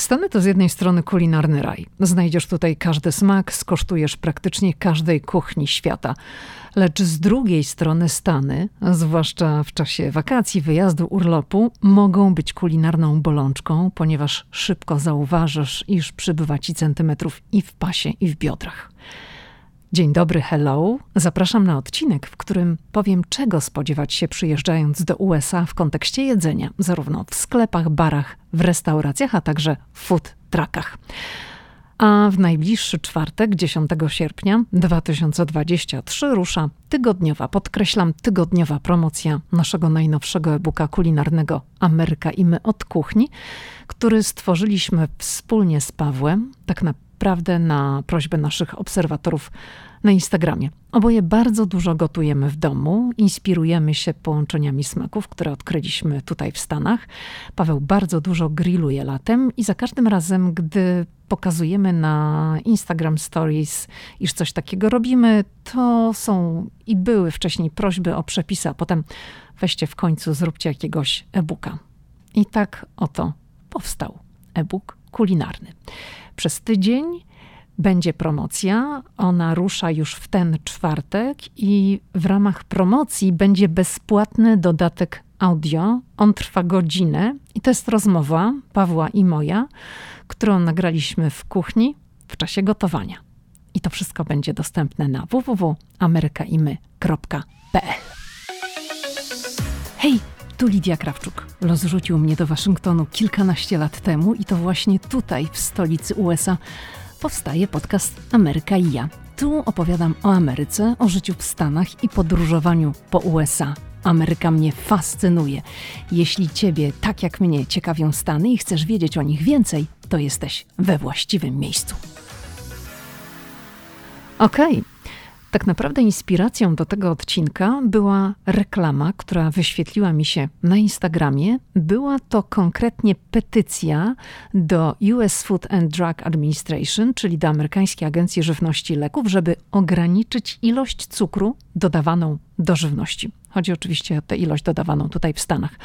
Stany to z jednej strony kulinarny raj. Znajdziesz tutaj każdy smak, skosztujesz praktycznie każdej kuchni świata. Lecz z drugiej strony Stany, zwłaszcza w czasie wakacji, wyjazdu, urlopu, mogą być kulinarną bolączką, ponieważ szybko zauważysz, iż przybywa ci centymetrów i w pasie, i w biodrach. Dzień dobry, hello. Zapraszam na odcinek, w którym powiem, czego spodziewać się przyjeżdżając do USA w kontekście jedzenia, zarówno w sklepach, barach, w restauracjach, a także food truckach. A w najbliższy czwartek, 10 sierpnia 2023, rusza tygodniowa, podkreślam, tygodniowa promocja naszego najnowszego e-booka kulinarnego Ameryka i my od kuchni, który stworzyliśmy wspólnie z Pawłem, tak naprawdę naprawdę na prośbę naszych obserwatorów na Instagramie. Oboje bardzo dużo gotujemy w domu, inspirujemy się połączeniami smaków, które odkryliśmy tutaj w Stanach. Paweł bardzo dużo grilluje latem i za każdym razem, gdy pokazujemy na Instagram Stories, iż coś takiego robimy, to są i były wcześniej prośby o przepisy, a potem weźcie w końcu, zróbcie jakiegoś e-booka. I tak oto powstał e-book kulinarny. Przez tydzień będzie promocja. Ona rusza już w ten czwartek i w ramach promocji będzie bezpłatny dodatek audio. On trwa godzinę i to jest rozmowa Pawła i moja, którą nagraliśmy w kuchni w czasie gotowania. I to wszystko będzie dostępne na www.amerykaimy.pl. Hej, tu Lidia Krawczuk. Los rzucił mnie do Waszyngtonu kilkanaście lat temu i to właśnie tutaj, w stolicy USA, powstaje podcast Ameryka i ja. Tu opowiadam o Ameryce, o życiu w Stanach i podróżowaniu po USA. Ameryka mnie fascynuje. Jeśli Ciebie, tak jak mnie, ciekawią Stany i chcesz wiedzieć o nich więcej, to jesteś we właściwym miejscu. Okej, okay. Tak naprawdę inspiracją do tego odcinka była reklama, która wyświetliła mi się na Instagramie. Była to konkretnie petycja do US Food and Drug Administration, czyli do amerykańskiej agencji żywności i leków, żeby ograniczyć ilość cukru dodawaną do żywności. Chodzi oczywiście o tę ilość dodawaną tutaj w Stanach.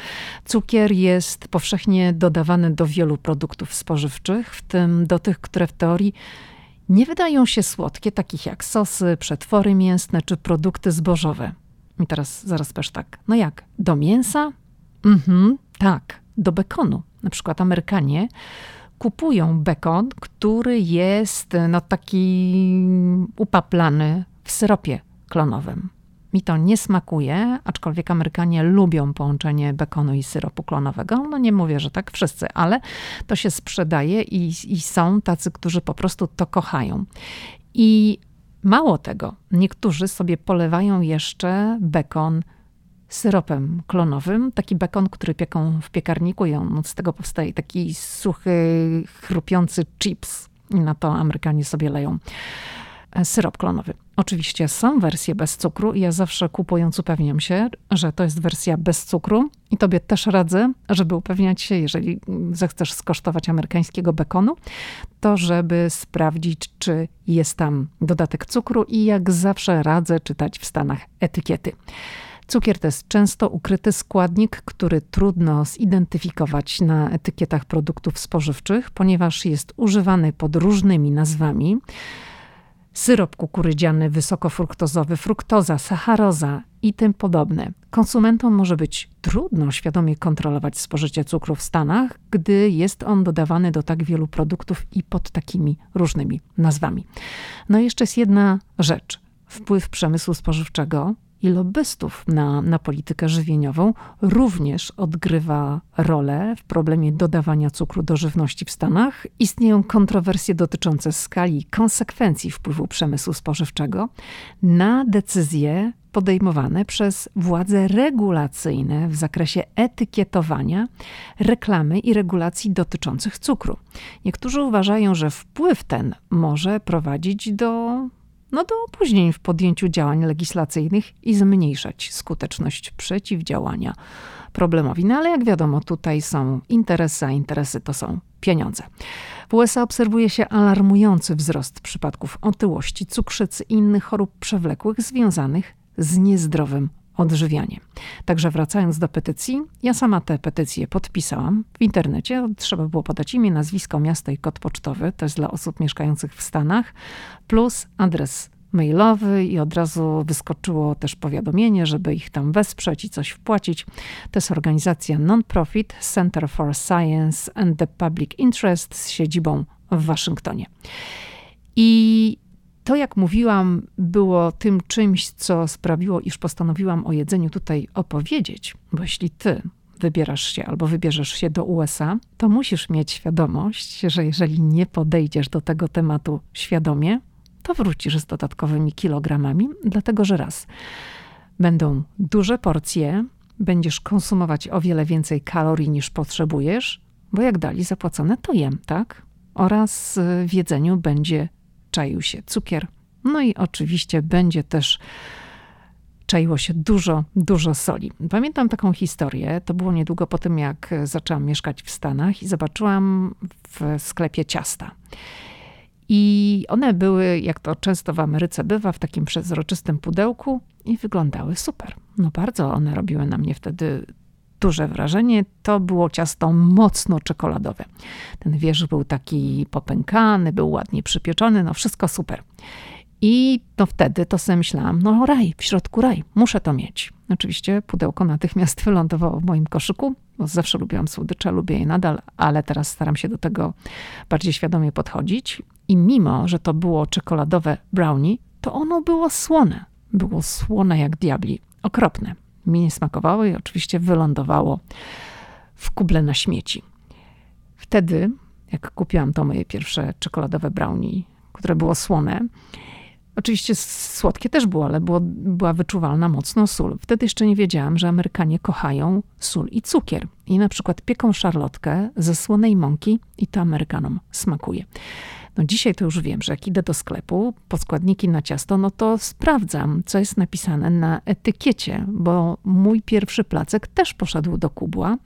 Cukier jest powszechnie dodawany do wielu produktów spożywczych, w tym do tych, które w teorii nie wydają się słodkie, takich jak sosy, przetwory mięsne czy produkty zbożowe. I teraz zaraz też tak, no jak, do mięsa? Mhm, tak, do bekonu. Na przykład Amerykanie kupują bekon, który jest no taki upaplany w syropie klonowym. Mi to nie smakuje, aczkolwiek Amerykanie lubią połączenie bekonu i syropu klonowego. No nie mówię, że tak wszyscy, ale to się sprzedaje i, i są tacy, którzy po prostu to kochają. I mało tego, niektórzy sobie polewają jeszcze bekon syropem klonowym, taki bekon, który pieką w piekarniku i on, z tego powstaje taki suchy, chrupiący chips. I na to Amerykanie sobie leją syrop klonowy. Oczywiście są wersje bez cukru i ja zawsze kupując upewniam się, że to jest wersja bez cukru i tobie też radzę, żeby upewniać się, jeżeli zechcesz skosztować amerykańskiego bekonu, to żeby sprawdzić, czy jest tam dodatek cukru i jak zawsze radzę czytać w Stanach etykiety. Cukier to jest często ukryty składnik, który trudno zidentyfikować na etykietach produktów spożywczych, ponieważ jest używany pod różnymi nazwami syrop kukurydziany wysokofruktozowy, fruktoza, sacharoza i tym podobne. Konsumentom może być trudno świadomie kontrolować spożycie cukru w Stanach, gdy jest on dodawany do tak wielu produktów i pod takimi różnymi nazwami. No i jeszcze jest jedna rzecz. Wpływ przemysłu spożywczego i lobbystów na, na politykę żywieniową również odgrywa rolę w problemie dodawania cukru do żywności w Stanach. Istnieją kontrowersje dotyczące skali i konsekwencji wpływu przemysłu spożywczego na decyzje podejmowane przez władze regulacyjne w zakresie etykietowania, reklamy i regulacji dotyczących cukru. Niektórzy uważają, że wpływ ten może prowadzić do no do opóźnień w podjęciu działań legislacyjnych i zmniejszać skuteczność przeciwdziałania problemowi. No ale jak wiadomo, tutaj są interesy, a interesy to są pieniądze. W USA obserwuje się alarmujący wzrost przypadków otyłości, cukrzycy i innych chorób przewlekłych związanych z niezdrowym odżywianie. Także wracając do petycji, ja sama tę petycję podpisałam w internecie. Trzeba było podać imię, nazwisko, miasto i kod pocztowy. To jest dla osób mieszkających w Stanach, plus adres mailowy i od razu wyskoczyło też powiadomienie, żeby ich tam wesprzeć i coś wpłacić. To jest organizacja non-profit Center for Science and the Public Interest z siedzibą w Waszyngtonie. I to, jak mówiłam, było tym czymś, co sprawiło, iż postanowiłam o jedzeniu tutaj opowiedzieć, bo jeśli ty wybierasz się albo wybierzesz się do USA, to musisz mieć świadomość, że jeżeli nie podejdziesz do tego tematu świadomie, to wrócisz z dodatkowymi kilogramami, dlatego że raz, będą duże porcje, będziesz konsumować o wiele więcej kalorii niż potrzebujesz, bo jak dali zapłacone, to jem, tak? Oraz w jedzeniu będzie czaił się cukier. No i oczywiście będzie też czaiło się dużo, dużo soli. Pamiętam taką historię, to było niedługo po tym, jak zaczęłam mieszkać w Stanach i zobaczyłam w sklepie ciasta. I one były, jak to często w Ameryce bywa, w takim przezroczystym pudełku i wyglądały super. No bardzo one robiły na mnie wtedy duże wrażenie. To było ciasto mocno czekoladowe. Ten wierzch był taki popękany, był ładnie przypieczony, no wszystko super. I no wtedy to sobie myślałam, no raj, w środku raj, muszę to mieć. Oczywiście pudełko natychmiast wylądowało w moim koszyku, bo zawsze lubiłam słodycze, lubię je nadal, ale teraz staram się do tego bardziej świadomie podchodzić. I mimo, że to było czekoladowe brownie, to ono było słone. Było słone jak diabli. Okropne mi nie smakowało i oczywiście wylądowało w kuble na śmieci. Wtedy, jak kupiłam to moje pierwsze czekoladowe brownie, które było słone, Oczywiście słodkie też było, ale było, była wyczuwalna mocno sól. Wtedy jeszcze nie wiedziałam, że Amerykanie kochają sól i cukier. I na przykład pieką szarlotkę ze słonej mąki i to Amerykanom smakuje. No dzisiaj to już wiem, że jak idę do sklepu po składniki na ciasto, no to sprawdzam, co jest napisane na etykiecie, bo mój pierwszy placek też poszedł do kubła.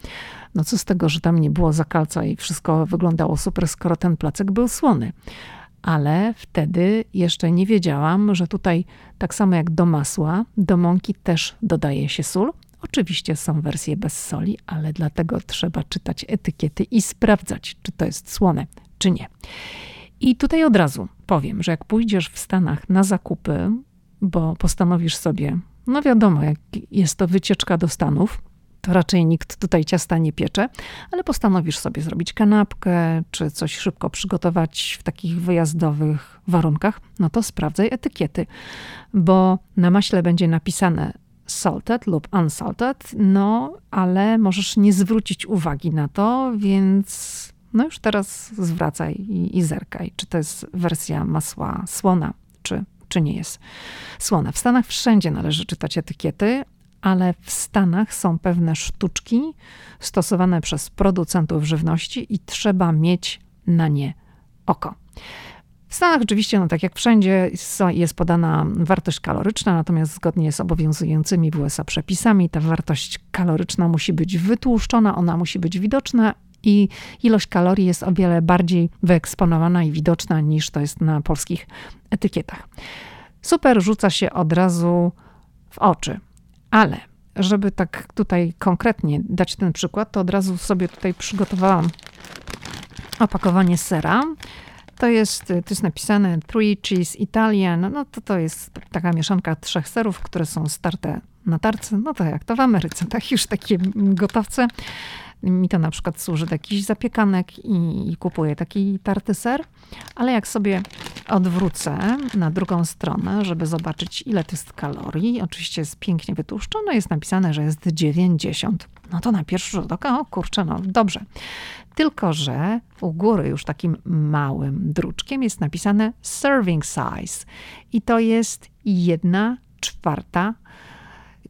No co z tego, że tam nie było zakalca i wszystko wyglądało super, skoro ten placek był słony. Ale wtedy jeszcze nie wiedziałam, że tutaj tak samo jak do masła, do mąki też dodaje się sól. Oczywiście są wersje bez soli, ale dlatego trzeba czytać etykiety i sprawdzać, czy to jest słone, czy nie. I tutaj od razu powiem, że jak pójdziesz w Stanach na zakupy, bo postanowisz sobie, no wiadomo, jak jest to wycieczka do Stanów, to raczej nikt tutaj ciasta nie piecze, ale postanowisz sobie zrobić kanapkę, czy coś szybko przygotować w takich wyjazdowych warunkach, no to sprawdzaj etykiety, bo na maśle będzie napisane salted lub unsalted, no ale możesz nie zwrócić uwagi na to, więc no już teraz zwracaj i, i zerkaj, czy to jest wersja masła słona, czy, czy nie jest słona. W Stanach wszędzie należy czytać etykiety, ale w Stanach są pewne sztuczki stosowane przez producentów żywności i trzeba mieć na nie oko. W Stanach oczywiście, no tak jak wszędzie, jest podana wartość kaloryczna, natomiast zgodnie z obowiązującymi w USA przepisami, ta wartość kaloryczna musi być wytłuszczona, ona musi być widoczna i ilość kalorii jest o wiele bardziej wyeksponowana i widoczna niż to jest na polskich etykietach. Super rzuca się od razu w oczy, ale żeby tak tutaj konkretnie dać ten przykład, to od razu sobie tutaj przygotowałam opakowanie sera. To jest, to jest napisane Three Cheese Italian. No to to jest taka mieszanka trzech serów, które są starte na tarce. No to jak to w Ameryce, tak już takie gotowce. Mi to na przykład służy do jakichś zapiekanek i, i kupuję taki tarty ser, ale jak sobie odwrócę na drugą stronę, żeby zobaczyć ile to jest kalorii, oczywiście jest pięknie wytłuszczone, jest napisane, że jest 90. No to na pierwszy rzut oka, o kurczę, no dobrze. Tylko, że u góry już takim małym druczkiem jest napisane serving size i to jest jedna czwarta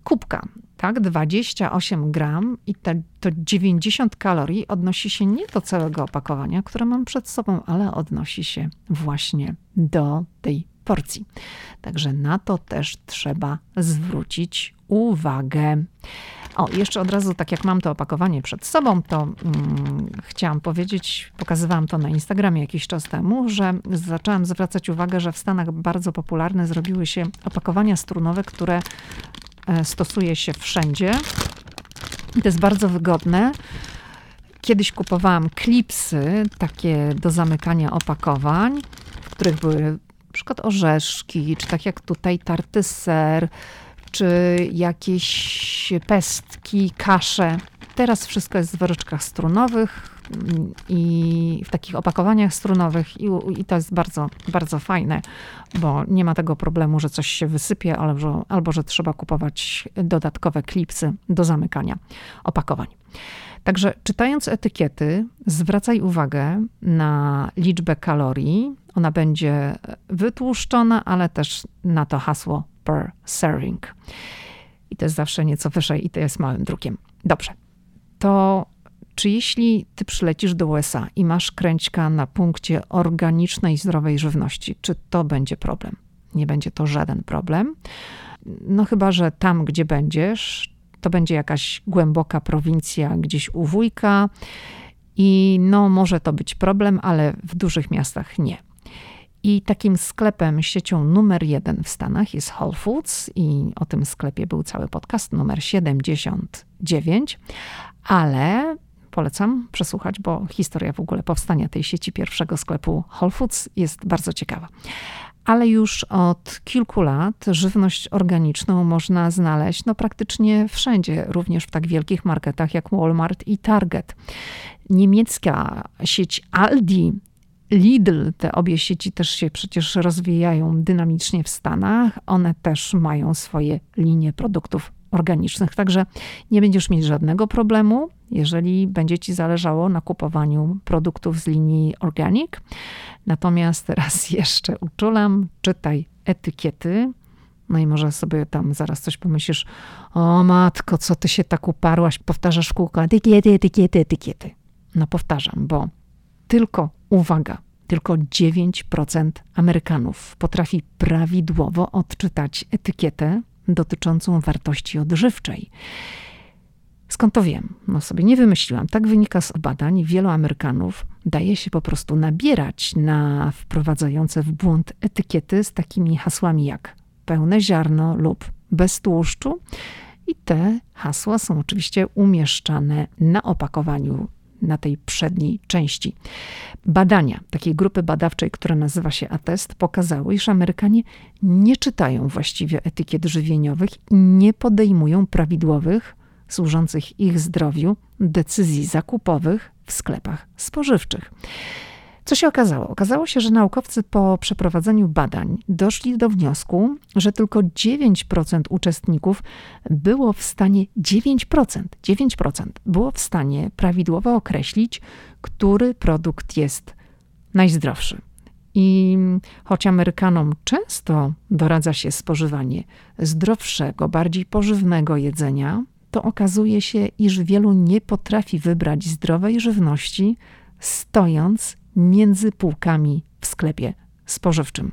kubka tak, 28 gram i te, to 90 kalorii odnosi się nie do całego opakowania, które mam przed sobą, ale odnosi się właśnie do tej porcji. Także na to też trzeba zwrócić uwagę. O, jeszcze od razu, tak jak mam to opakowanie przed sobą, to mm, chciałam powiedzieć, pokazywałam to na Instagramie jakiś czas temu, że zaczęłam zwracać uwagę, że w Stanach bardzo popularne zrobiły się opakowania strunowe, które stosuje się wszędzie. To jest bardzo wygodne. Kiedyś kupowałam klipsy takie do zamykania opakowań, w których były na przykład orzeszki, czy tak jak tutaj tarty ser, czy jakieś pestki, kasze. Teraz wszystko jest w woreczkach strunowych i w takich opakowaniach strunowych i, i, to jest bardzo, bardzo fajne, bo nie ma tego problemu, że coś się wysypie albo, albo że trzeba kupować dodatkowe klipsy do zamykania opakowań. Także czytając etykiety, zwracaj uwagę na liczbę kalorii. Ona będzie wytłuszczona, ale też na to hasło per serving. I to jest zawsze nieco wyżej i to jest małym drukiem. Dobrze. To czy jeśli ty przylecisz do USA i masz kręćka na punkcie organicznej, zdrowej żywności, czy to będzie problem? Nie będzie to żaden problem. No chyba, że tam, gdzie będziesz, to będzie jakaś głęboka prowincja gdzieś u wujka i no może to być problem, ale w dużych miastach nie. I takim sklepem, siecią numer jeden w Stanach jest Whole Foods, i o tym sklepie był cały podcast numer 79, ale polecam przesłuchać, bo historia w ogóle powstania tej sieci pierwszego sklepu Whole Foods jest bardzo ciekawa. Ale już od kilku lat żywność organiczną można znaleźć no, praktycznie wszędzie, również w tak wielkich marketach jak Walmart i Target. Niemiecka sieć Aldi Lidl, te obie sieci też się przecież rozwijają dynamicznie w Stanach. One też mają swoje linie produktów organicznych, także nie będziesz mieć żadnego problemu, jeżeli będzie ci zależało na kupowaniu produktów z linii organic. Natomiast raz jeszcze uczulam, czytaj etykiety. No i może sobie tam zaraz coś pomyślisz, o matko, co ty się tak uparłaś, powtarzasz kółko, etykiety, etykiety, etykiety. No powtarzam, bo tylko, uwaga, tylko 9% Amerykanów potrafi prawidłowo odczytać etykietę dotyczącą wartości odżywczej. Skąd to wiem? No sobie nie wymyśliłam. Tak wynika z badań. Wielu Amerykanów daje się po prostu nabierać na wprowadzające w błąd etykiety z takimi hasłami jak pełne ziarno lub bez tłuszczu. I te hasła są oczywiście umieszczane na opakowaniu na tej przedniej części. Badania takiej grupy badawczej, która nazywa się ATEST, pokazały, iż Amerykanie nie czytają właściwie etykiet żywieniowych i nie podejmują prawidłowych, służących ich zdrowiu, decyzji zakupowych w sklepach spożywczych. Co się okazało? Okazało się, że naukowcy po przeprowadzeniu badań doszli do wniosku, że tylko 9% uczestników było w stanie 9%, 9% było w stanie prawidłowo określić, który produkt jest najzdrowszy. I choć Amerykanom często doradza się spożywanie zdrowszego, bardziej pożywnego jedzenia, to okazuje się, iż wielu nie potrafi wybrać zdrowej żywności, stojąc między półkami w sklepie spożywczym.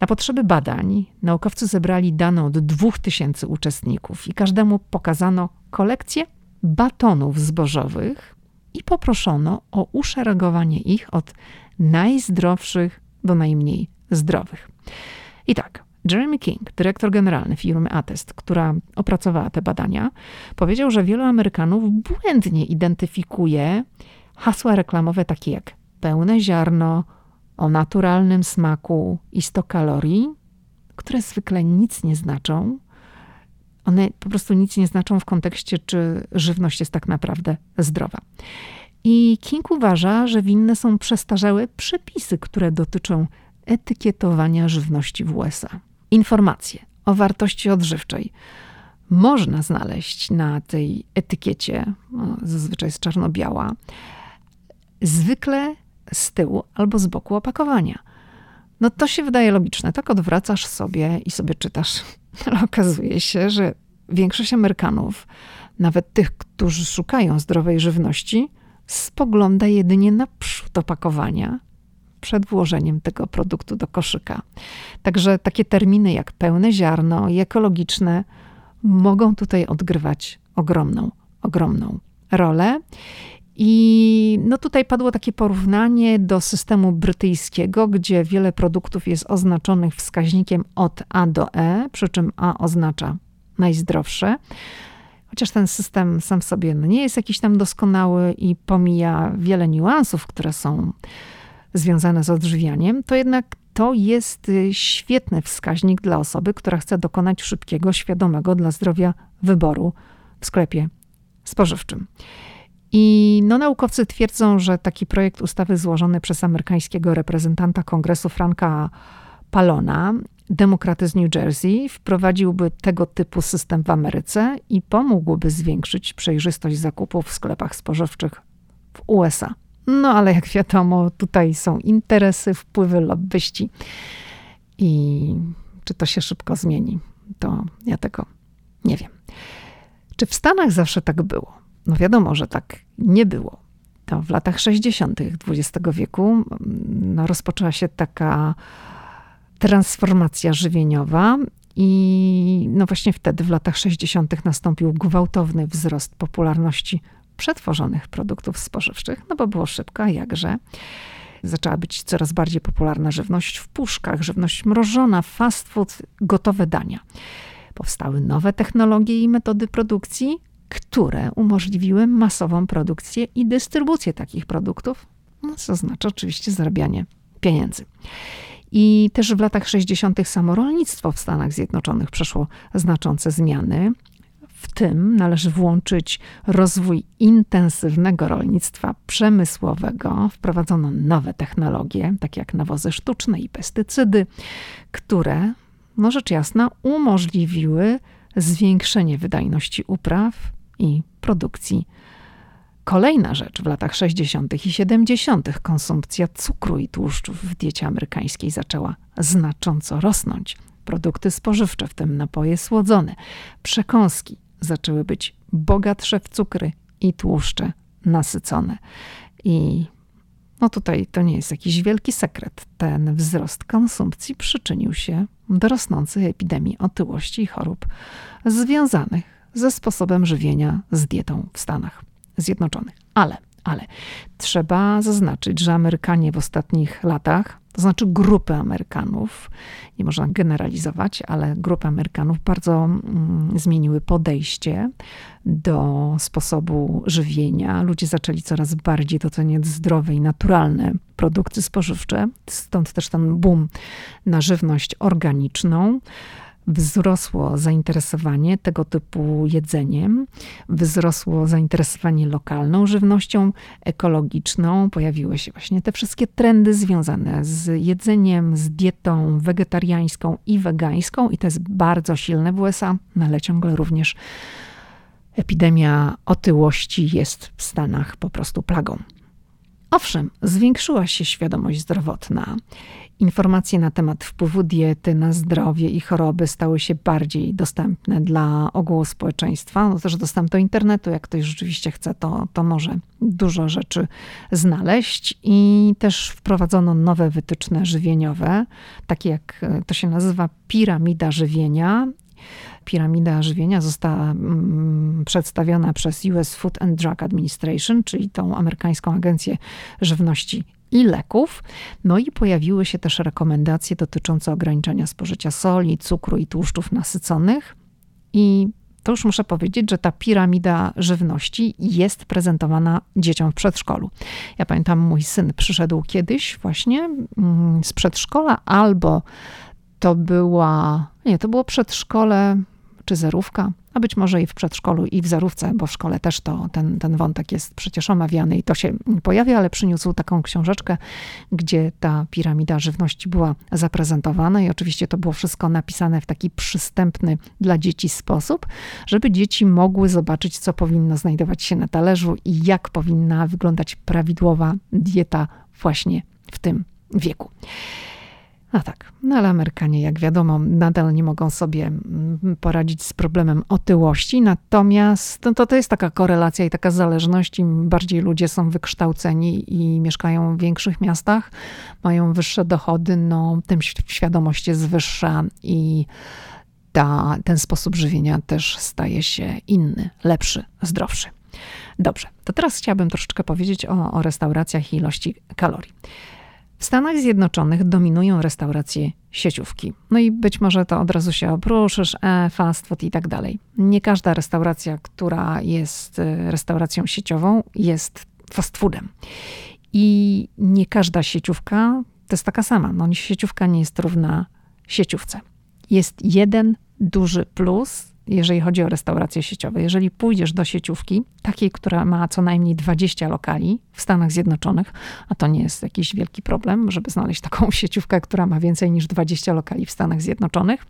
Na potrzeby badań naukowcy zebrali dane od 2000 uczestników i każdemu pokazano kolekcję batonów zbożowych i poproszono o uszeregowanie ich od najzdrowszych do najmniej zdrowych. I tak, Jeremy King, dyrektor generalny firmy Attest, która opracowała te badania, powiedział, że wielu Amerykanów błędnie identyfikuje hasła reklamowe takie jak pełne ziarno, o naturalnym smaku i 100 kalorii, które zwykle nic nie znaczą. One po prostu nic nie znaczą w kontekście, czy żywność jest tak naprawdę zdrowa. I King uważa, że winne są przestarzałe przepisy, które dotyczą etykietowania żywności w USA. Informacje o wartości odżywczej można znaleźć na tej etykiecie, zazwyczaj jest czarno-biała, zwykle z tyłu albo z boku opakowania. No to się wydaje logiczne. Tak odwracasz sobie i sobie czytasz. Ale okazuje się, że większość Amerykanów, nawet tych, którzy szukają zdrowej żywności, spogląda jedynie na przód opakowania przed włożeniem tego produktu do koszyka. Także takie terminy jak pełne ziarno i ekologiczne mogą tutaj odgrywać ogromną, ogromną rolę. I no tutaj padło takie porównanie do systemu brytyjskiego, gdzie wiele produktów jest oznaczonych wskaźnikiem od A do E, przy czym A oznacza najzdrowsze. Chociaż ten system sam w sobie no, nie jest jakiś tam doskonały i pomija wiele niuansów, które są związane z odżywianiem, to jednak to jest y, świetny wskaźnik dla osoby, która chce dokonać szybkiego, świadomego dla zdrowia wyboru w sklepie spożywczym. I no, naukowcy twierdzą, że taki projekt ustawy złożony przez amerykańskiego reprezentanta kongresu Franka Palona, demokraty z New Jersey, wprowadziłby tego typu system w Ameryce i pomógłby zwiększyć przejrzystość zakupów w sklepach spożywczych w USA. No ale jak wiadomo, tutaj są interesy, wpływy lobbyści i czy to się szybko zmieni, to ja tego nie wiem. Czy w Stanach zawsze tak było? No wiadomo, że tak nie było. To w latach 60. XX wieku mm, no, rozpoczęła się taka transformacja żywieniowa i no właśnie wtedy, w latach 60., nastąpił gwałtowny wzrost popularności przetworzonych produktów spożywczych, no bo było szybko, jakże. Zaczęła być coraz bardziej popularna żywność w puszkach, żywność mrożona, fast food, gotowe dania. Powstały nowe technologie i metody produkcji, które umożliwiły masową produkcję i dystrybucję takich produktów, no, co znaczy oczywiście zarabianie pieniędzy. I też w latach 60. samo rolnictwo w Stanach Zjednoczonych przeszło znaczące zmiany. W tym należy włączyć rozwój intensywnego rolnictwa przemysłowego. Wprowadzono nowe technologie, takie jak nawozy sztuczne i pestycydy, które, no rzecz jasna, umożliwiły zwiększenie wydajności upraw i produkcji. Kolejna rzecz w latach 60. i 70. konsumpcja cukru i tłuszczów w diecie amerykańskiej zaczęła znacząco rosnąć. Produkty spożywcze, w tym napoje słodzone, przekąski, zaczęły być bogatsze w cukry i tłuszcze nasycone. I no tutaj to nie jest jakiś wielki sekret. Ten wzrost konsumpcji przyczynił się do rosnącej epidemii otyłości i chorób związanych ze sposobem żywienia z dietą w Stanach Zjednoczonych. Ale, ale trzeba zaznaczyć, że Amerykanie w ostatnich latach to znaczy grupy Amerykanów, nie można generalizować, ale grupy Amerykanów bardzo mm, zmieniły podejście do sposobu żywienia. Ludzie zaczęli coraz bardziej doceniać zdrowe i naturalne produkty spożywcze, stąd też ten boom na żywność organiczną wzrosło zainteresowanie tego typu jedzeniem, wzrosło zainteresowanie lokalną żywnością ekologiczną, pojawiły się właśnie te wszystkie trendy związane z jedzeniem, z dietą wegetariańską i wegańską, i to jest bardzo silne w USA, no ale ciągle również epidemia otyłości jest w Stanach po prostu plagą. Owszem, zwiększyła się świadomość zdrowotna Informacje na temat wpływu diety na zdrowie i choroby stały się bardziej dostępne dla ogółu społeczeństwa. No też dostęp do internetu, jak ktoś rzeczywiście chce, to, to może dużo rzeczy znaleźć. I też wprowadzono nowe wytyczne żywieniowe, takie jak e, to się nazywa piramida żywienia piramida żywienia została mm, przedstawiona przez US Food and Drug Administration, czyli tą amerykańską agencję żywności i leków. No i pojawiły się też rekomendacje dotyczące ograniczania spożycia soli, cukru i tłuszczów nasyconych. I to już muszę powiedzieć, że ta piramida żywności jest prezentowana dzieciom w przedszkolu. Ja pamiętam, mój syn przyszedł kiedyś właśnie mm, z przedszkola, albo to była, nie, to było przedszkole czy zerówka, a być może i w przedszkolu, i w zarówce, bo w szkole też to, ten, ten wątek jest przecież omawiany i to się pojawia, ale przyniósł taką książeczkę, gdzie ta piramida żywności była zaprezentowana i oczywiście to było wszystko napisane w taki przystępny dla dzieci sposób, żeby dzieci mogły zobaczyć, co powinno znajdować się na talerzu i jak powinna wyglądać prawidłowa dieta właśnie w tym wieku. No tak, no ale Amerykanie, jak wiadomo, nadal nie mogą sobie mm, poradzić z problemem otyłości, natomiast to, to jest taka korelacja i taka zależność. Im bardziej ludzie są wykształceni i mieszkają w większych miastach, mają wyższe dochody, no tym świadomość jest wyższa i ta, ten sposób żywienia też staje się inny, lepszy, zdrowszy. Dobrze, to teraz chciałabym troszeczkę powiedzieć o, o restauracjach i ilości kalorii. W Stanach Zjednoczonych dominują restauracje sieciówki. No i być może to od razu się opruszysz, e, fast food i tak dalej. Nie każda restauracja, która jest e, restauracją sieciową, jest fast foodem. I nie każda sieciówka to jest taka sama. No, sieciówka nie jest równa sieciówce. Jest jeden duży plus, jeżeli chodzi o restauracje sieciowe. Jeżeli pójdziesz do sieciówki, takiej, która ma co najmniej 20 lokali w Stanach Zjednoczonych, a to nie jest jakiś wielki problem, żeby znaleźć taką sieciówkę, która ma więcej niż 20 lokali w Stanach Zjednoczonych,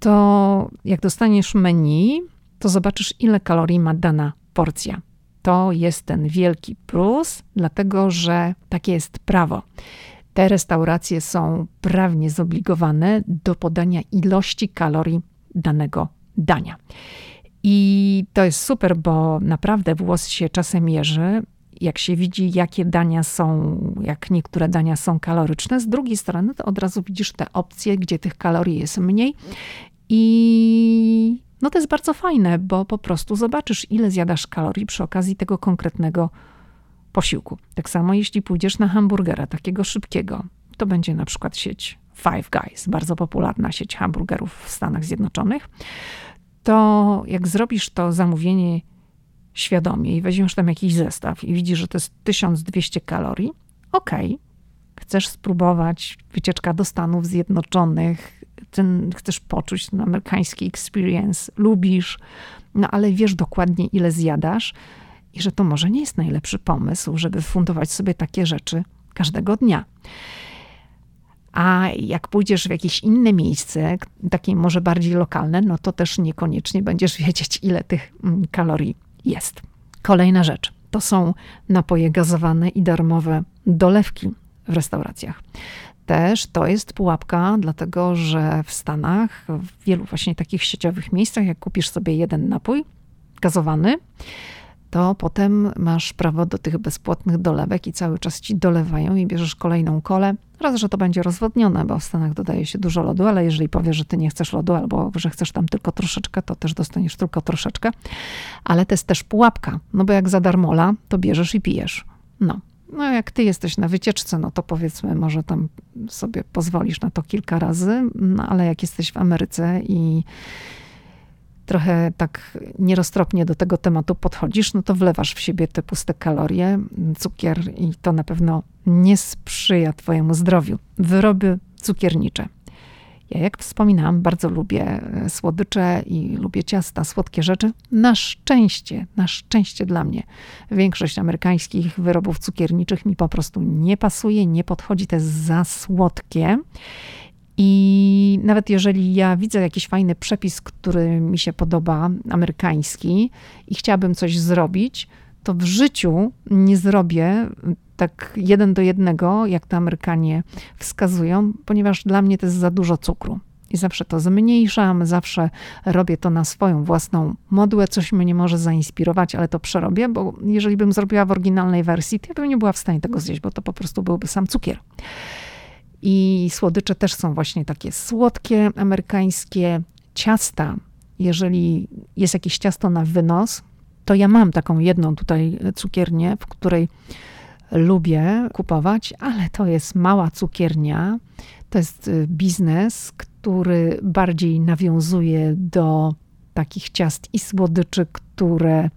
to jak dostaniesz menu, to zobaczysz, ile kalorii ma dana porcja. To jest ten wielki plus, dlatego że takie jest prawo. Te restauracje są prawnie zobligowane do podania ilości kalorii danego dania. I to jest super, bo naprawdę włos się czasem mierzy, jak się widzi, jakie dania są, jak niektóre dania są kaloryczne. Z drugiej strony, to od razu widzisz te opcje, gdzie tych kalorii jest mniej. I no to jest bardzo fajne, bo po prostu zobaczysz, ile zjadasz kalorii przy okazji tego konkretnego posiłku. Tak samo jeśli pójdziesz na hamburgera, takiego szybkiego, to będzie na przykład sieć Five Guys, bardzo popularna sieć hamburgerów w Stanach Zjednoczonych, to jak zrobisz to zamówienie świadomie i weźmiesz tam jakiś zestaw i widzisz, że to jest 1200 kalorii, okej, okay. chcesz spróbować wycieczka do Stanów Zjednoczonych, ten, chcesz poczuć ten amerykański experience, lubisz, no ale wiesz dokładnie, ile zjadasz i że to może nie jest najlepszy pomysł, żeby fundować sobie takie rzeczy każdego dnia. A jak pójdziesz w jakieś inne miejsce, takie może bardziej lokalne, no to też niekoniecznie będziesz wiedzieć, ile tych mm, kalorii jest. Kolejna rzecz to są napoje gazowane i darmowe dolewki w restauracjach. Też to jest pułapka, dlatego że w Stanach, w wielu właśnie takich sieciowych miejscach, jak kupisz sobie jeden napój gazowany, to potem masz prawo do tych bezpłatnych dolewek i cały czas ci dolewają i bierzesz kolejną kolę. Raz, że to będzie rozwodnione, bo w Stanach dodaje się dużo lodu, ale jeżeli powiesz, że ty nie chcesz lodu albo że chcesz tam tylko troszeczkę, to też dostaniesz tylko troszeczkę. Ale to jest też pułapka, no bo jak za darmola, to bierzesz i pijesz. No. No, jak ty jesteś na wycieczce, no to powiedzmy, może tam sobie pozwolisz na to kilka razy, no ale jak jesteś w Ameryce i trochę tak nieroztropnie do tego tematu podchodzisz, no to wlewasz w siebie te puste kalorie, cukier i to na pewno nie sprzyja twojemu zdrowiu. Wyroby cukiernicze. Ja, jak wspominałam, bardzo lubię e, słodycze i lubię ciasta, słodkie rzeczy. Na szczęście, na szczęście dla mnie, większość amerykańskich wyrobów cukierniczych mi po prostu nie pasuje, nie podchodzi, jest za słodkie. I nawet jeżeli ja widzę jakiś fajny przepis, który mi się podoba, amerykański, i chciałabym coś zrobić, to w życiu nie zrobię tak jeden do jednego, jak to Amerykanie wskazują, ponieważ dla mnie to jest za dużo cukru. I zawsze to zmniejszam, zawsze robię to na swoją własną modłę. Coś mnie może zainspirować, ale to przerobię, bo jeżeli bym zrobiła w oryginalnej wersji, to ja bym nie była w stanie tego zjeść, bo to po prostu byłby sam cukier. I słodycze też są właśnie takie słodkie, amerykańskie ciasta. Jeżeli jest jakieś ciasto na wynos, to ja mam taką jedną tutaj cukiernię, w której lubię kupować, ale to jest mała cukiernia. To jest y, biznes, który bardziej nawiązuje do takich ciast i słodyczy, które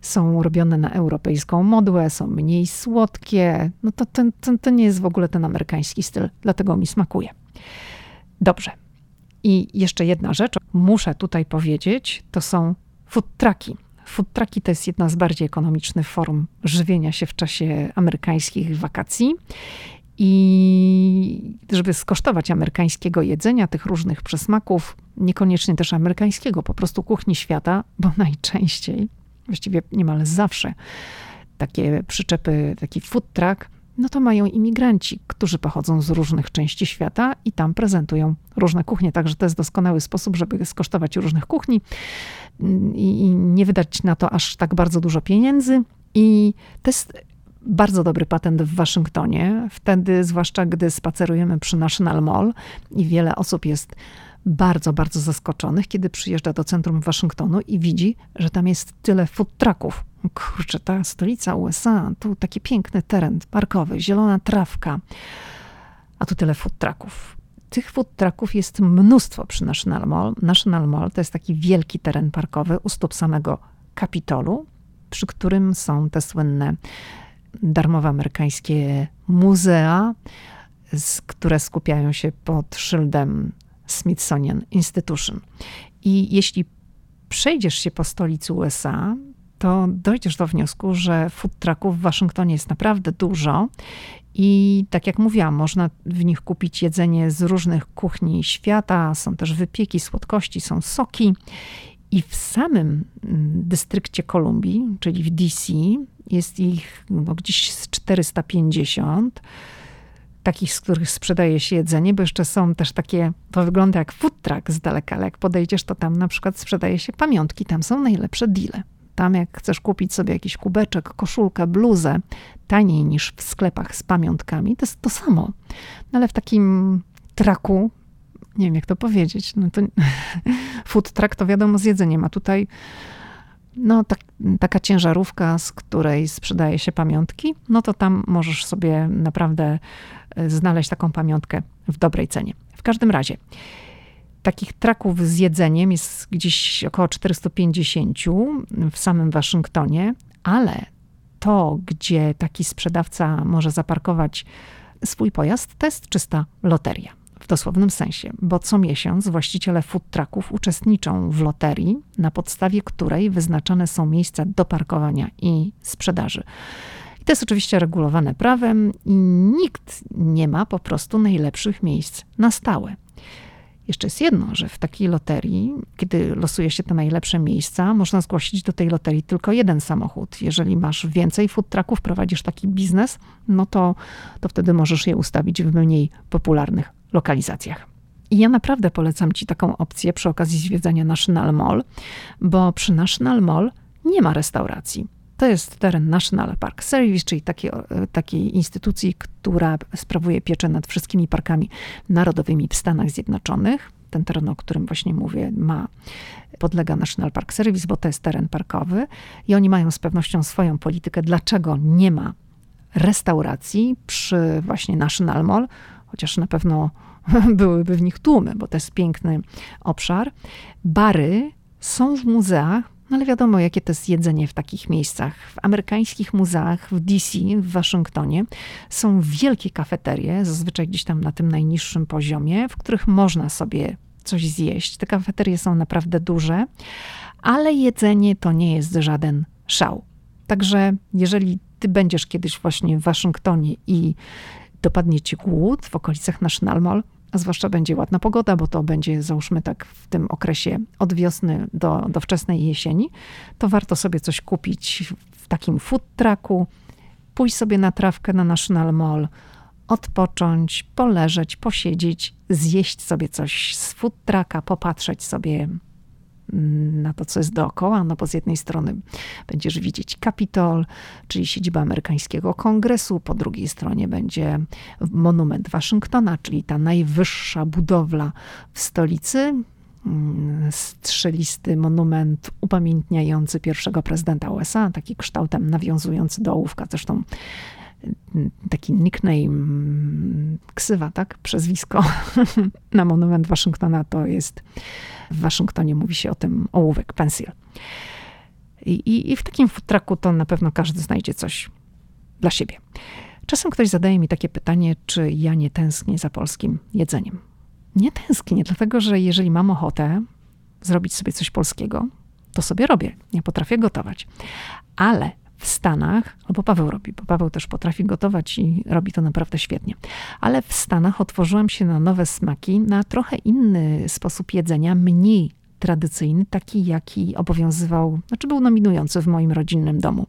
są robione na europejską modłę, są mniej słodkie. No to, to, to, to nie jest w ogóle ten amerykański styl, dlatego mi smakuje. Dobrze. I jeszcze jedna rzecz, muszę tutaj powiedzieć, to są food trucki. Food trucki to jest jedna z bardziej ekonomicznych form żywienia się w czasie amerykańskich wakacji. I żeby skosztować amerykańskiego jedzenia, tych różnych przysmaków, niekoniecznie też amerykańskiego, po prostu kuchni świata, bo najczęściej właściwie niemal zawsze takie przyczepy, taki food truck, no to mają imigranci, którzy pochodzą z różnych części świata i tam prezentują różne kuchnie. Także to jest doskonały sposób, żeby skosztować różnych kuchni i, nie wydać na to aż tak bardzo dużo pieniędzy. I to jest bardzo dobry patent w Waszyngtonie. Wtedy, zwłaszcza gdy spacerujemy przy National Mall i wiele osób jest bardzo, bardzo zaskoczonych, kiedy przyjeżdża do centrum Waszyngtonu i widzi, że tam jest tyle food trucków. Kurczę, ta stolica USA, tu taki piękny teren parkowy, zielona trawka, a tu tyle food trucków. tych food trucków jest mnóstwo przy National Mall. National Mall to jest taki wielki teren parkowy u stóp samego Kapitolu, przy którym są te słynne darmowe amerykańskie muzea, które skupiają się pod szyldem Smithsonian Institution. I jeśli przejdziesz się po stolicy USA, to dojdziesz do wniosku, że food trucków w Waszyngtonie jest naprawdę dużo i tak jak mówiłam, można w nich kupić jedzenie z różnych kuchni świata, są też wypieki, słodkości, są soki. I w samym mm, dystrykcie Kolumbii, czyli w DC, jest ich no, gdzieś z 450 takich, z których sprzedaje się jedzenie, bo jeszcze są też takie, to wygląda jak food truck z daleka, ale jak podejdziesz, to tam na przykład sprzedaje się pamiątki, tam są najlepsze deale. Tam jak chcesz kupić sobie jakiś kubeczek, koszulkę, bluzę, taniej niż w sklepach z pamiątkami, to jest to samo. No ale w takim traku, nie wiem jak to powiedzieć, no to food truck to wiadomo z jedzeniem, a tutaj no, tak, taka ciężarówka, z której sprzedaje się pamiątki, no to tam możesz sobie naprawdę e, znaleźć taką pamiątkę w dobrej cenie. W każdym razie, takich traków z jedzeniem jest gdzieś około 450 w samym Waszyngtonie, ale to, gdzie taki sprzedawca może zaparkować swój pojazd, to jest czysta loteria w dosłownym sensie, bo co miesiąc właściciele food trucków uczestniczą w loterii, na podstawie której wyznaczane są miejsca do parkowania i sprzedaży. I to jest oczywiście regulowane prawem i nikt nie ma po prostu najlepszych miejsc na stałe. Jeszcze jest jedno, że w takiej loterii, kiedy losuje się te najlepsze miejsca, można zgłosić do tej loterii tylko jeden samochód. Jeżeli masz więcej food trucków, prowadzisz taki biznes, no to, to wtedy możesz je ustawić w mniej popularnych lokalizacjach. I ja naprawdę polecam Ci taką opcję przy okazji zwiedzania National Mall, bo przy National Mall nie ma restauracji. To jest teren National Park Service, czyli takiej, takiej instytucji, która sprawuje pieczę nad wszystkimi parkami narodowymi w Stanach Zjednoczonych. Ten teren, o którym właśnie mówię, ma, podlega National Park Service, bo to jest teren parkowy i oni mają z pewnością swoją politykę, dlaczego nie ma restauracji przy właśnie National Mall, chociaż na pewno byłyby w nich tłumy, bo to jest piękny obszar. Bary są w muzeach, no ale wiadomo, jakie to jest jedzenie w takich miejscach. W amerykańskich muzeach w DC, w Waszyngtonie są wielkie kafeterie, zazwyczaj gdzieś tam na tym najniższym poziomie, w których można sobie coś zjeść. Te kafeterie są naprawdę duże, ale jedzenie to nie jest żaden szał. Także jeżeli ty będziesz kiedyś właśnie w Waszyngtonie i dopadnie ci głód w okolicach National Mall, a zwłaszcza będzie ładna pogoda, bo to będzie załóżmy tak w tym okresie od wiosny do, do wczesnej jesieni, to warto sobie coś kupić w takim food trucku, pójść sobie na trawkę na National Mall, odpocząć, poleżeć, posiedzieć, zjeść sobie coś z food trucka, popatrzeć sobie na to, co jest dookoła, no bo z jednej strony będziesz widzieć Kapitol, czyli siedzibę amerykańskiego kongresu, po drugiej stronie będzie monument Waszyngtona, czyli ta najwyższa budowla w stolicy, mm, strzelisty monument upamiętniający pierwszego prezydenta USA, taki kształtem nawiązujący do ołówka, zresztą taki nickname, mm, ksywa, tak, przezwisko na monument Waszyngtona to jest w Waszyngtonie mówi się o tym ołówek, pensil. I, i, I, w takim futraku to na pewno każdy znajdzie coś dla siebie. Czasem ktoś zadaje mi takie pytanie, czy ja nie tęsknię za polskim jedzeniem. Nie tęsknię, dlatego że jeżeli mam ochotę zrobić sobie coś polskiego, to sobie robię. Nie potrafię gotować. Ale w Stanach, albo Paweł robi, bo Paweł też potrafi gotować i robi to naprawdę świetnie. Ale w Stanach otworzyłam się na nowe smaki, na trochę inny sposób jedzenia, mniej tradycyjny, taki jaki obowiązywał, znaczy był nominujący w moim rodzinnym domu.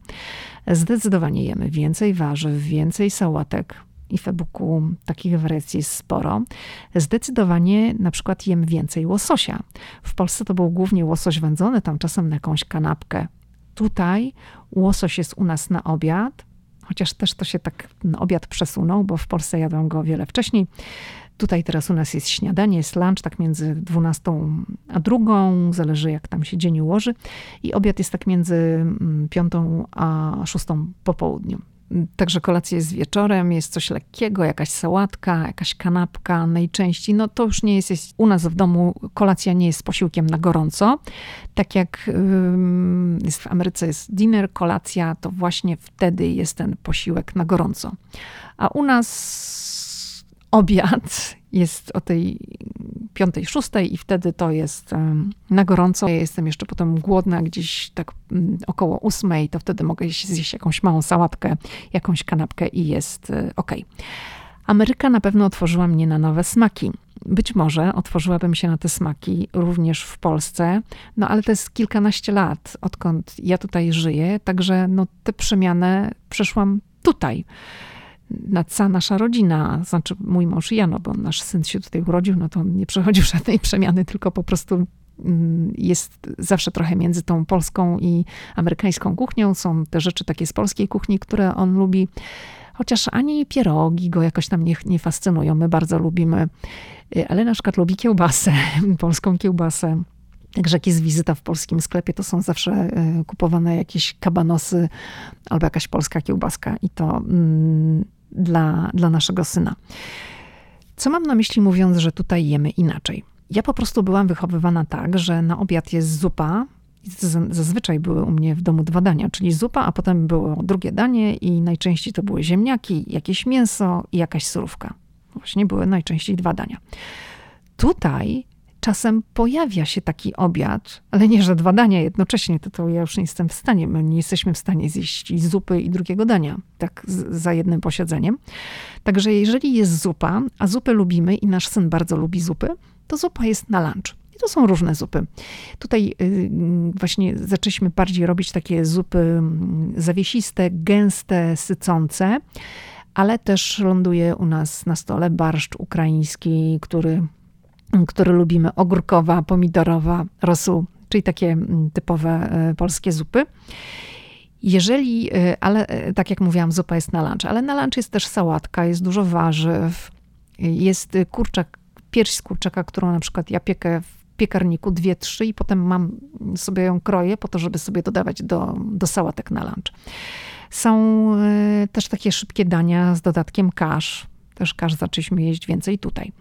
Zdecydowanie jemy więcej warzyw, więcej sałatek, i w e-booku takich wariacji jest sporo. Zdecydowanie na przykład jem więcej łososia. W Polsce to był głównie łosoś wędzony, tam czasem na jakąś kanapkę Tutaj łosoś jest u nas na obiad, chociaż też to się tak obiad przesunął, bo w Polsce jadłam go wiele wcześniej. Tutaj teraz u nas jest śniadanie, jest lunch tak między 12 a 2, zależy jak tam się dzień ułoży. I obiad jest tak między 5 mm, a 6 po południu. Także kolacja jest wieczorem, jest coś lekkiego, jakaś sałatka, jakaś kanapka najczęściej. No to już nie jest, jest u nas w domu kolacja nie jest posiłkiem na gorąco. Tak jak jest w Ameryce jest dinner, kolacja, to właśnie wtedy jest ten posiłek na gorąco. A u nas obiad jest o tej piątej, szóstej i wtedy to jest na gorąco. Ja jestem jeszcze potem głodna gdzieś tak mm, około ósmej, to wtedy mogę zjeść jakąś małą sałatkę, jakąś kanapkę i jest e, ok. Ameryka na pewno otworzyła mnie na nowe smaki. Być może otworzyłabym się na te smaki również w Polsce, no ale to jest kilkanaście lat, odkąd ja tutaj żyję, także no, tę przemianę przeszłam tutaj na cała nasza rodzina, znaczy mój mąż i ja, no bo nasz syn się tutaj urodził, no to on nie przechodził żadnej przemiany, tylko po prostu mm, jest zawsze trochę między tą polską i amerykańską kuchnią. Są te rzeczy takie z polskiej kuchni, które on lubi. Chociaż ani pierogi go jakoś tam nie, nie fascynują. My bardzo lubimy, y, ale na przykład lubi kiełbasę, polską kiełbasę. Także jak jest wizyta w polskim sklepie, to są zawsze y, kupowane jakieś kabanosy albo jakaś polska kiełbaska i to mm, dla, dla naszego syna. Co mam na myśli mówiąc, że tutaj jemy inaczej? Ja po prostu byłam wychowywana tak, że na obiad jest zupa. Zazwyczaj były u mnie w domu dwa dania, czyli zupa, a potem było drugie danie i najczęściej to były ziemniaki, jakieś mięso i jakaś surówka. Właśnie były najczęściej dwa dania. Tutaj czasem pojawia się taki obiad, ale nie, że dwa dania jednocześnie, to, to ja już nie jestem w stanie, my nie jesteśmy w stanie zjeść zupy i drugiego dania, tak z, za jednym posiedzeniem. Także jeżeli jest zupa, a zupy lubimy i nasz syn bardzo lubi zupy, to zupa jest na lunch. I to są różne zupy. Tutaj y, właśnie zaczęliśmy bardziej robić takie zupy mm, zawiesiste, gęste, sycące, ale też ląduje u nas na stole barszcz ukraiński, który który lubimy, ogórkowa, pomidorowa, rosół, czyli takie mm, typowe e, polskie zupy. Jeżeli, e, ale e, tak jak mówiłam, zupa jest na lunch, ale na lunch jest też sałatka, jest dużo warzyw, jest kurczak, pierś z kurczaka, którą na przykład ja piekę w piekarniku, dwie, trzy i potem mam sobie ją kroję po to, żeby sobie dodawać do, do sałatek na lunch. Są też takie szybkie dania z dodatkiem kasz. Też kasz zaczęliśmy jeść więcej tutaj.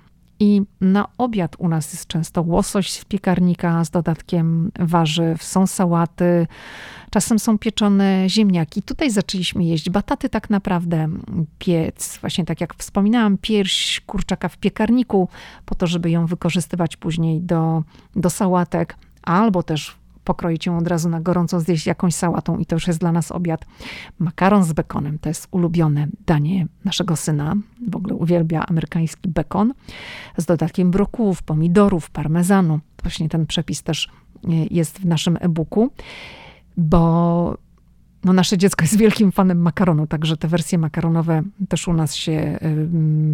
I na obiad u nas jest często łosoś z piekarnika z dodatkiem warzyw, są sałaty, czasem są pieczone ziemniaki. Tutaj zaczęliśmy jeść bataty tak naprawdę, piec, właśnie tak jak wspominałam, pierś kurczaka w piekarniku, po to, żeby ją wykorzystywać później do, do sałatek, albo też pokroić ją od razu na gorąco, zjeść jakąś sałatą i to już jest dla nas obiad. Makaron z bekonem to jest ulubione danie naszego syna. W ogóle uwielbia amerykański bekon z dodatkiem brokułów, pomidorów, parmezanu. Właśnie ten przepis też e, jest w naszym e-booku, bo no nasze dziecko jest wielkim fanem makaronu, także te wersje makaronowe też u nas się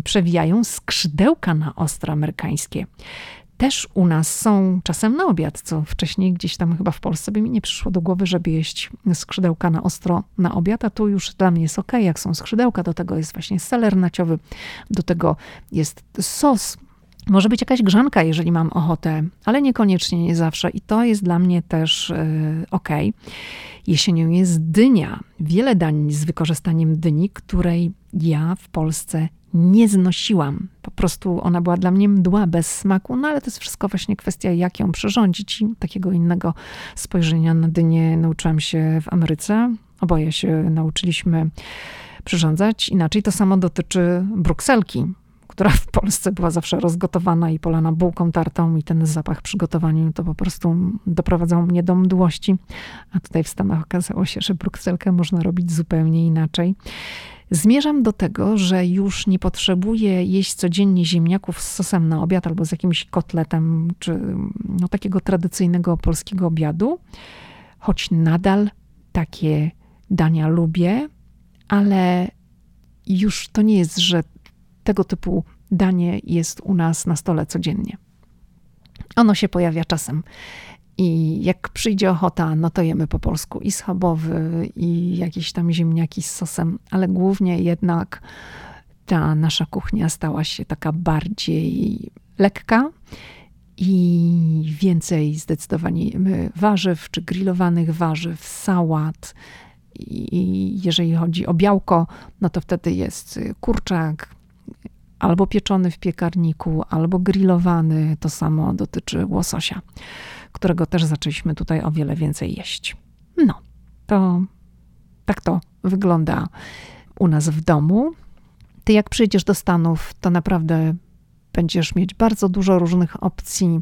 przewijają. Skrzydełka na ostro amerykańskie też u nas są czasem na obiad, co wcześniej gdzieś tam chyba w Polsce by mi nie przyszło do głowy, żeby jeść skrzydełka na ostro na obiad, a tu już dla mnie jest ok, jak są skrzydełka, do tego jest właśnie seler naciowy, do tego jest sos, może być jakaś grzanka, jeżeli mam ochotę, ale niekoniecznie, nie zawsze. I to jest dla mnie też yy, ok. Jesienią jest dynia. Wiele dań z wykorzystaniem dyni, której ja w Polsce nie znosiłam. Po prostu ona była dla mnie mdła, bez smaku, no ale to jest wszystko właśnie kwestia, jak ją przyrządzić. I takiego innego spojrzenia na dynię nauczyłam się w Ameryce. Oboje się nauczyliśmy przyrządzać. Inaczej to samo dotyczy brukselki, która w Polsce była zawsze rozgotowana i polana bułką tartą i ten zapach przygotowania to po prostu doprowadzał mnie do mdłości. A tutaj w Stanach okazało się, że brukselkę można robić zupełnie inaczej. Zmierzam do tego, że już nie potrzebuję jeść codziennie ziemniaków z sosem na obiad albo z jakimś kotletem, czy no, takiego tradycyjnego polskiego obiadu, choć nadal takie dania lubię, ale już to nie jest, że tego typu danie jest u nas na stole codziennie. Ono się pojawia czasem i jak przyjdzie ochota, no to jemy po polsku i schabowy, i jakieś tam ziemniaki z sosem, ale głównie jednak ta nasza kuchnia stała się taka bardziej lekka i więcej zdecydowanie warzyw, czy grillowanych warzyw, sałat. I jeżeli chodzi o białko, no to wtedy jest kurczak, albo pieczony w piekarniku, albo grillowany. To samo dotyczy łososia, którego też zaczęliśmy tutaj o wiele więcej jeść. No, to tak to wygląda u nas w domu. Ty, jak przyjdziesz do Stanów, to naprawdę będziesz mieć bardzo dużo różnych opcji,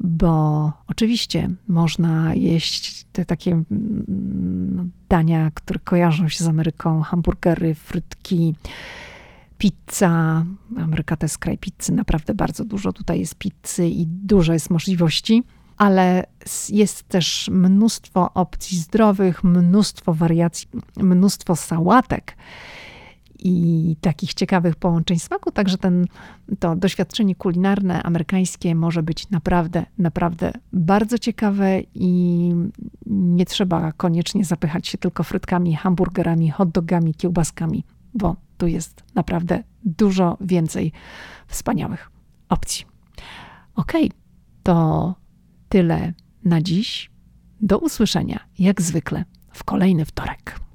bo oczywiście można jeść te takie mm, dania, które kojarzą się z Ameryką, hamburgery, frytki, pizza. Ameryka to jest kraj pizzy, naprawdę bardzo dużo tutaj jest pizzy i dużo jest możliwości, ale jest też mnóstwo opcji zdrowych, mnóstwo wariacji, mnóstwo sałatek i takich ciekawych połączeń smaku, także ten, to doświadczenie kulinarne amerykańskie może być naprawdę, naprawdę bardzo ciekawe i nie trzeba koniecznie zapychać się tylko frytkami, hamburgerami, hot dogami, kiełbaskami, bo tu jest naprawdę dużo więcej wspaniałych opcji. Ok, to tyle na dziś. Do usłyszenia, jak zwykle, w kolejny wtorek.